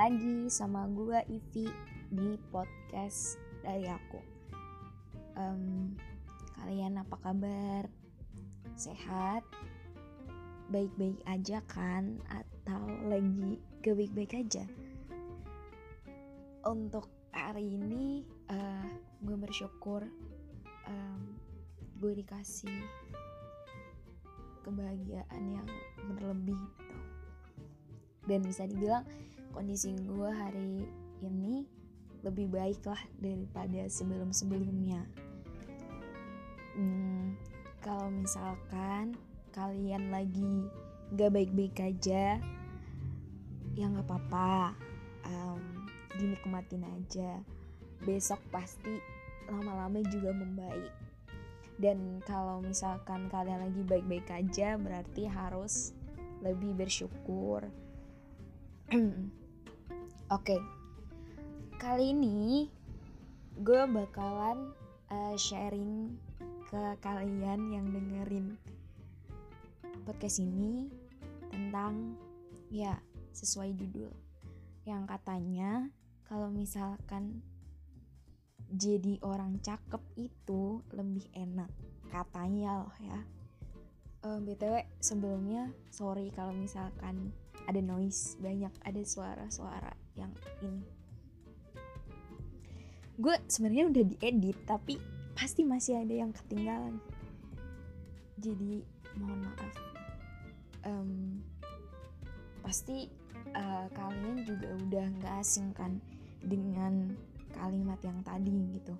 lagi sama gue Ivi di podcast dari aku. Um, kalian apa kabar? Sehat? Baik-baik aja kan? Atau lagi ke baik-baik aja? Untuk hari ini uh, gue bersyukur um, gue dikasih kebahagiaan yang berlebih gitu. dan bisa dibilang kondisi gue hari ini lebih baik lah daripada sebelum-sebelumnya. Hmm, kalau misalkan kalian lagi gak baik-baik aja, ya nggak apa-apa, um, dinikmatin aja. Besok pasti lama-lama juga membaik. Dan kalau misalkan kalian lagi baik-baik aja, berarti harus lebih bersyukur. Oke, okay. kali ini gue bakalan uh, sharing ke kalian yang dengerin podcast ini tentang ya sesuai judul. Yang katanya kalau misalkan jadi orang cakep itu lebih enak katanya loh ya. Uh, btw sebelumnya sorry kalau misalkan ada noise banyak ada suara-suara yang ini. Gue sebenarnya udah diedit tapi pasti masih ada yang ketinggalan. Jadi mohon maaf. Um, pasti uh, kalian juga udah nggak asing kan dengan kalimat yang tadi gitu.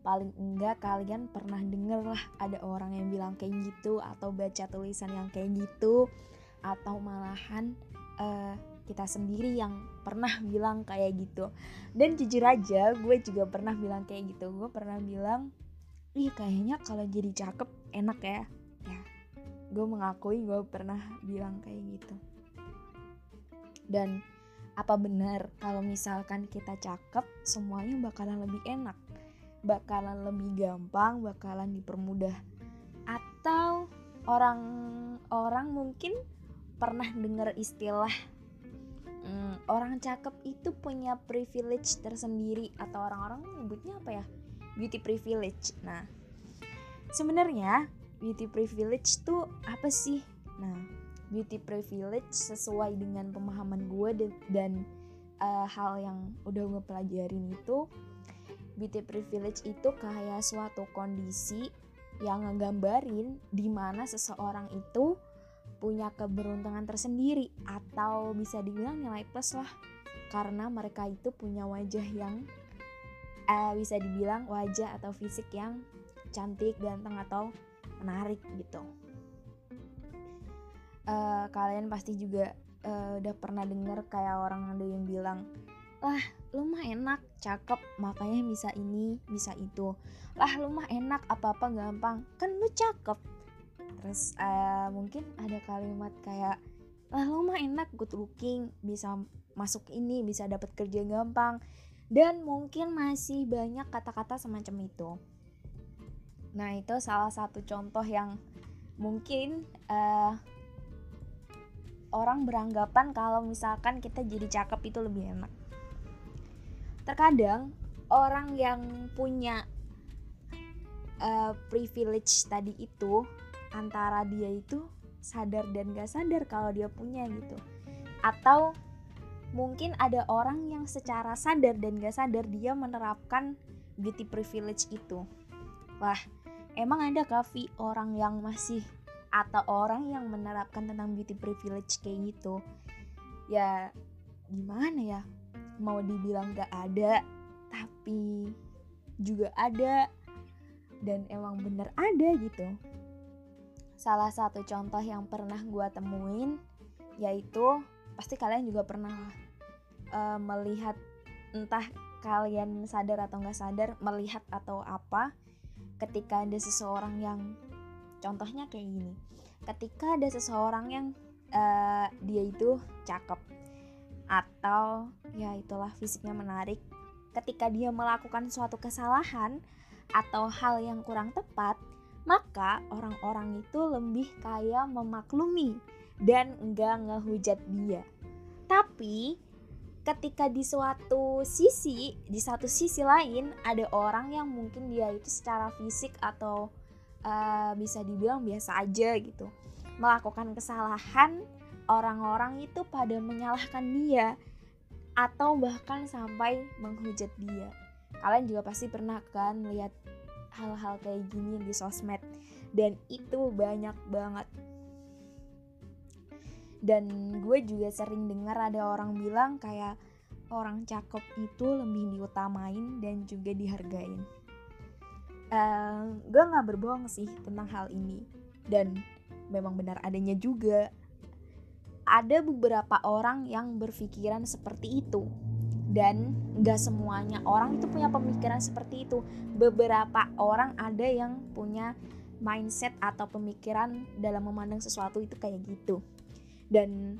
Paling enggak kalian pernah denger lah ada orang yang bilang kayak gitu atau baca tulisan yang kayak gitu atau malahan uh, kita sendiri yang pernah bilang kayak gitu. Dan jujur aja gue juga pernah bilang kayak gitu. Gue pernah bilang ih kayaknya kalau jadi cakep enak ya. Ya gue mengakui gue pernah bilang kayak gitu. Dan apa benar kalau misalkan kita cakep semuanya bakalan lebih enak bakalan lebih gampang bakalan dipermudah. Atau orang-orang mungkin pernah dengar istilah orang cakep itu punya privilege tersendiri atau orang-orang nyebutnya apa ya? Beauty privilege. Nah sebenarnya beauty privilege tuh apa sih? Nah beauty privilege sesuai dengan pemahaman gue dan uh, hal yang udah gue pelajarin itu beauty privilege itu kayak suatu kondisi yang ngegambarin di mana seseorang itu punya keberuntungan tersendiri atau bisa dibilang nilai plus lah. Karena mereka itu punya wajah yang eh, bisa dibilang wajah atau fisik yang cantik, ganteng atau menarik gitu. Uh, kalian pasti juga uh, udah pernah denger kayak orang ada yang bilang lah lu mah enak cakep makanya bisa ini bisa itu. Lah lu mah enak apa apa gampang. Kan lu cakep terus uh, mungkin ada kalimat kayak lah lo mah enak good looking bisa masuk ini bisa dapat kerja gampang. Dan mungkin masih banyak kata-kata semacam itu. Nah itu salah satu contoh yang mungkin uh, orang beranggapan kalau misalkan kita jadi cakep itu lebih enak. Terkadang orang yang punya uh, privilege tadi itu antara dia itu sadar dan gak sadar kalau dia punya gitu. Atau mungkin ada orang yang secara sadar dan gak sadar dia menerapkan beauty privilege itu. Wah emang ada kafi orang yang masih atau orang yang menerapkan tentang beauty privilege kayak gitu? Ya gimana ya? Mau dibilang gak ada tapi juga ada. Dan emang bener ada gitu Salah satu contoh yang pernah gue temuin yaitu pasti kalian juga pernah uh, melihat entah kalian sadar atau nggak sadar melihat atau apa ketika ada seseorang yang contohnya kayak gini ketika ada seseorang yang uh, dia itu cakep atau ya itulah fisiknya menarik ketika dia melakukan suatu kesalahan atau hal yang kurang tepat maka orang-orang itu lebih kaya memaklumi dan enggak ngehujat dia. Tapi ketika di suatu sisi di satu sisi lain ada orang yang mungkin dia itu secara fisik atau uh, bisa dibilang biasa aja gitu melakukan kesalahan orang-orang itu pada menyalahkan dia atau bahkan sampai menghujat dia kalian juga pasti pernah kan lihat hal-hal kayak gini di sosmed. Dan itu banyak banget. Dan gue juga sering dengar ada orang bilang kayak orang cakep itu lebih diutamain dan juga dihargain. Uh, gue nggak berbohong sih tentang hal ini. Dan memang benar adanya juga. Ada beberapa orang yang berpikiran seperti itu dan gak semuanya orang itu punya pemikiran seperti itu. Beberapa orang ada yang punya mindset atau pemikiran dalam memandang sesuatu itu kayak gitu. Dan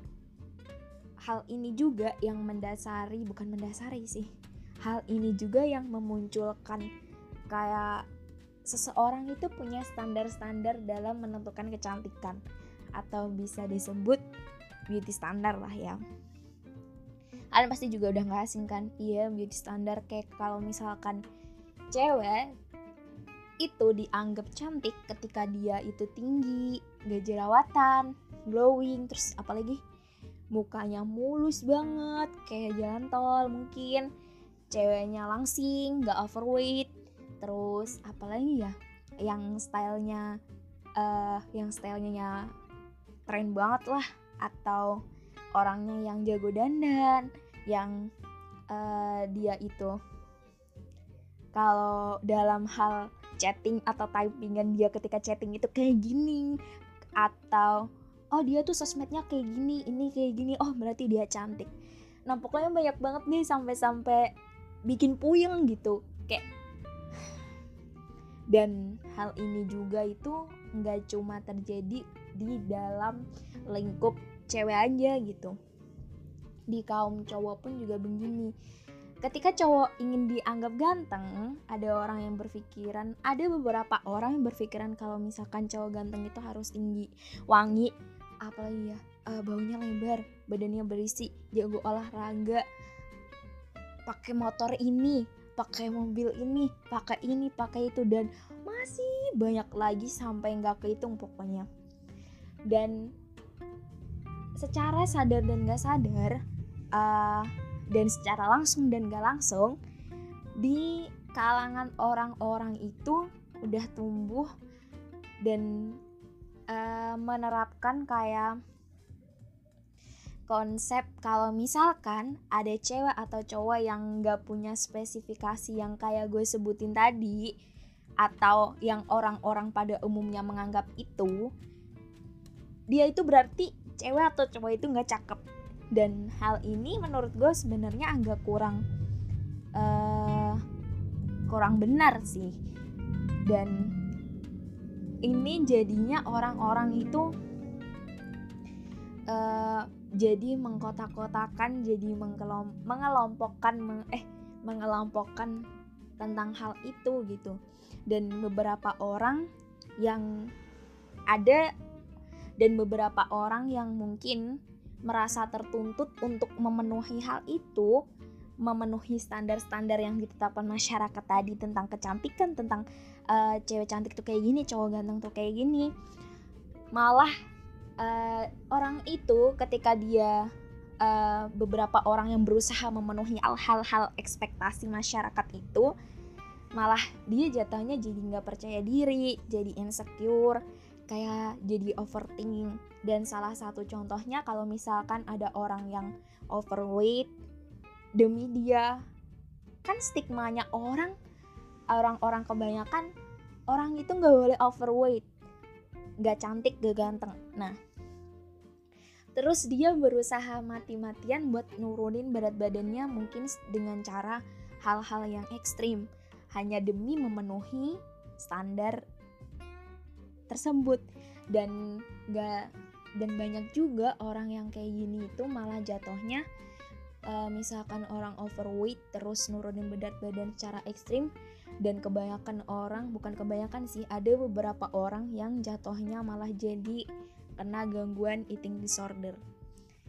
hal ini juga yang mendasari bukan mendasari sih. Hal ini juga yang memunculkan kayak seseorang itu punya standar-standar dalam menentukan kecantikan. Atau bisa disebut beauty standar lah ya kalian pasti juga udah nggak asing kan? Iya beauty standar. Kayak kalau misalkan cewek itu dianggap cantik ketika dia itu tinggi, gak jerawatan, glowing, terus apalagi mukanya mulus banget kayak jalan tol mungkin ceweknya langsing, gak overweight, terus apalagi ya yang stylenya uh, yang stylenya tren banget lah atau orangnya yang jago dandan yang uh, dia itu kalau dalam hal chatting atau typingan dia ketika chatting itu kayak gini atau oh dia tuh sosmednya kayak gini ini kayak gini oh berarti dia cantik. Nah pokoknya banyak banget nih sampai-sampai bikin puyeng gitu kayak dan hal ini juga itu nggak cuma terjadi di dalam lingkup cewek aja gitu di kaum cowok pun juga begini ketika cowok ingin dianggap ganteng, ada orang yang berpikiran, ada beberapa orang yang berpikiran kalau misalkan cowok ganteng itu harus tinggi, wangi, apalagi ya, uh, baunya lebar, badannya berisi, jago olahraga, pakai motor ini, pakai mobil ini, pakai ini, pakai itu dan masih banyak lagi sampai nggak kehitung pokoknya. Dan secara sadar dan nggak sadar, uh, dan secara langsung dan gak langsung di kalangan orang-orang itu udah tumbuh dan uh, menerapkan kayak konsep kalau misalkan ada cewek atau cowok yang gak punya spesifikasi yang kayak gue sebutin tadi atau yang orang-orang pada umumnya menganggap itu dia itu berarti cewek atau cowok itu gak cakep. Dan hal ini menurut gue sebenarnya agak kurang uh, kurang benar sih. Dan ini jadinya orang-orang itu uh, jadi mengkotak-kotakan jadi mengkelom mengelompokkan meng eh mengelompokkan tentang hal itu gitu. Dan beberapa orang yang ada dan beberapa orang yang mungkin merasa tertuntut untuk memenuhi hal itu, memenuhi standar-standar yang ditetapkan masyarakat tadi tentang kecantikan, tentang uh, cewek cantik tuh kayak gini, cowok ganteng tuh kayak gini. Malah uh, orang itu ketika dia uh, beberapa orang yang berusaha memenuhi hal-hal ekspektasi masyarakat itu, malah dia jatuhnya jadi nggak percaya diri, jadi insecure, kayak jadi overthinking. Dan salah satu contohnya kalau misalkan ada orang yang overweight demi dia kan stigmanya orang orang-orang kebanyakan orang itu nggak boleh overweight. Nggak cantik gak ganteng. Nah terus dia berusaha mati-matian buat nurunin berat badannya mungkin dengan cara hal-hal yang ekstrim. Hanya demi memenuhi standar tersebut. Dan gak dan banyak juga orang yang kayak gini itu malah jatuhnya uh, misalkan orang overweight terus nurunin berat badan secara ekstrim dan kebanyakan orang bukan kebanyakan sih ada beberapa orang yang jatuhnya malah jadi kena gangguan eating disorder.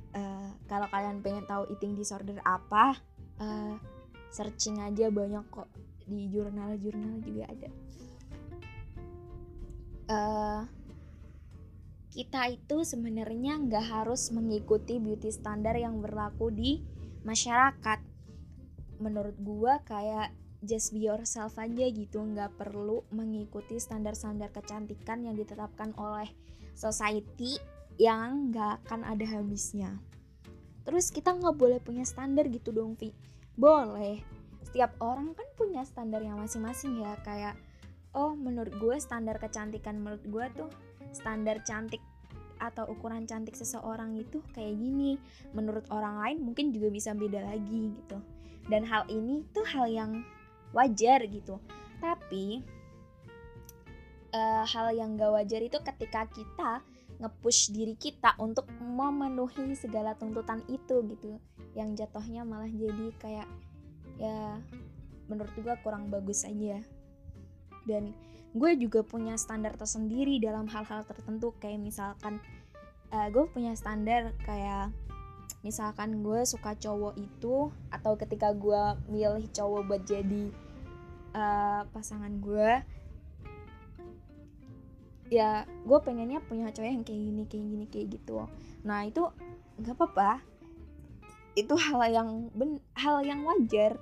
Uh, kalau kalian pengen tahu eating disorder apa uh, searching aja banyak kok di jurnal-jurnal juga ada uh, kita itu sebenarnya nggak harus mengikuti beauty standar yang berlaku di masyarakat. Menurut gua kayak just be yourself aja gitu nggak perlu mengikuti standar-standar kecantikan yang ditetapkan oleh society yang nggak akan ada habisnya. Terus kita nggak boleh punya standar gitu dong Vi boleh. Setiap orang kan punya standar yang masing-masing ya kayak oh menurut gue standar kecantikan menurut gue tuh standar cantik atau ukuran cantik seseorang itu kayak gini. Menurut orang lain mungkin juga bisa beda lagi gitu. Dan hal ini tuh hal yang wajar gitu. Tapi uh, hal yang gak wajar itu ketika kita ngepush diri kita untuk memenuhi segala tuntutan itu gitu. Yang jatuhnya malah jadi kayak ya menurut gue kurang bagus aja dan gue juga punya standar tersendiri dalam hal-hal tertentu. Kayak misalkan uh, gue punya standar kayak misalkan gue suka cowok itu atau ketika gue milih cowok buat jadi uh, pasangan gue ya gue pengennya punya cowok yang kayak gini kayak gini kayak gitu. Nah itu nggak apa-apa. Itu hal yang ben hal yang wajar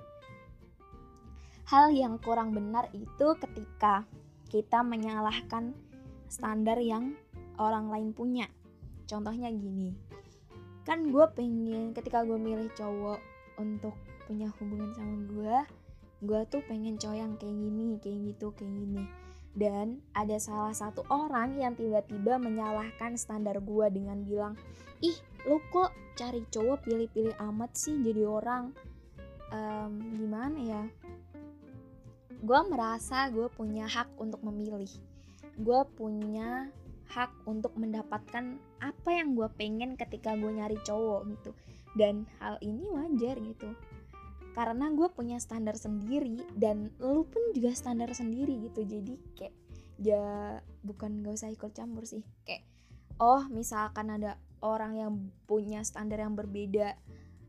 hal yang kurang benar itu ketika kita menyalahkan standar yang orang lain punya. Contohnya gini kan gue pengen ketika gue milih cowok untuk punya hubungan sama gue gue tuh pengen cowok yang kayak gini kayak gitu kayak gini. Dan ada salah satu orang yang tiba-tiba menyalahkan standar gue dengan bilang ih lo kok cari cowok pilih-pilih amat sih jadi orang? Um, gimana ya gue merasa gue punya hak untuk memilih. Gue punya hak untuk mendapatkan apa yang gue pengen ketika gue nyari cowok gitu. Dan hal ini wajar gitu. Karena gue punya standar sendiri dan lu pun juga standar sendiri gitu. Jadi kayak ya bukan gak usah ikut campur sih. Kayak oh misalkan ada orang yang punya standar yang berbeda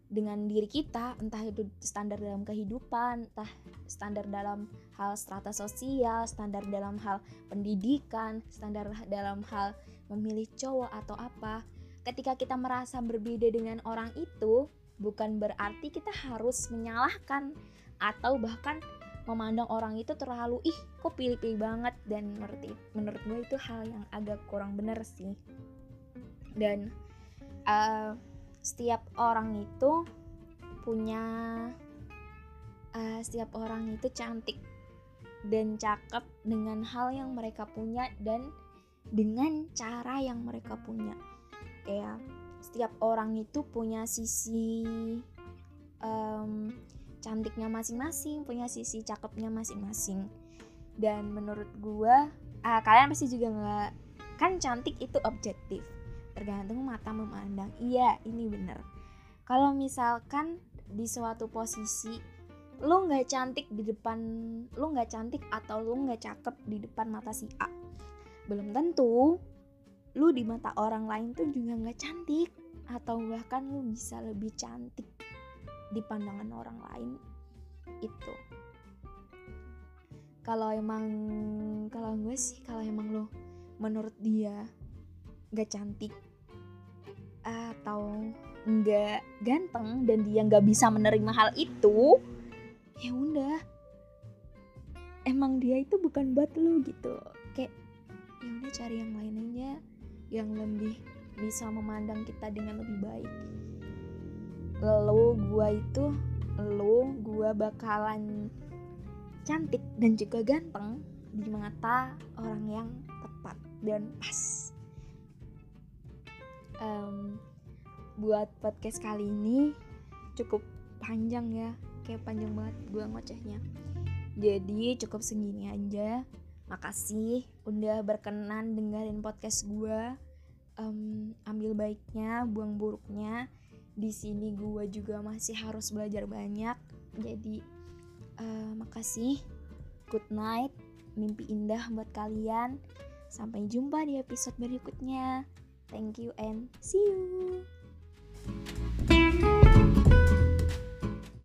dengan diri kita entah itu standar dalam kehidupan entah standar dalam hal strata sosial standar dalam hal pendidikan standar dalam hal memilih cowok atau apa. Ketika kita merasa berbeda dengan orang itu bukan berarti kita harus menyalahkan atau bahkan memandang orang itu terlalu ih kok pilih-pilih banget? Dan menurut menurut gue itu hal yang agak kurang benar sih. Dan uh, setiap orang itu punya uh, setiap orang itu cantik dan cakep dengan hal yang mereka punya dan dengan cara yang mereka punya. Kayak setiap orang itu punya sisi um, cantiknya masing-masing punya sisi cakepnya masing-masing. Dan menurut gue uh, kalian pasti juga nggak kan cantik itu objektif tergantung mata memandang. Iya ini bener. Kalau misalkan di suatu posisi lu nggak cantik di depan lu nggak cantik atau lu nggak cakep di depan mata si A belum tentu lu di mata orang lain tuh juga nggak cantik. Atau bahkan lu bisa lebih cantik di pandangan orang lain itu. Kalau emang kalau gue sih kalau emang lo menurut dia nggak cantik atau nggak ganteng dan dia nggak bisa menerima hal itu ya udah. Emang dia itu bukan buat lu gitu. Kayak ya udah cari yang lain aja yang lebih bisa memandang kita dengan lebih baik. Lalu gua itu lo gua bakalan cantik dan juga ganteng di mata orang yang tepat dan pas um, buat podcast kali ini cukup panjang ya kayak panjang banget gue ngocehnya. Jadi cukup segini aja. Makasih udah berkenan dengerin podcast gue um, ambil baiknya buang buruknya. Di sini gue juga masih harus belajar banyak. Jadi uh, makasih. Good night. Mimpi indah buat kalian. Sampai jumpa di episode berikutnya Thank you and see you.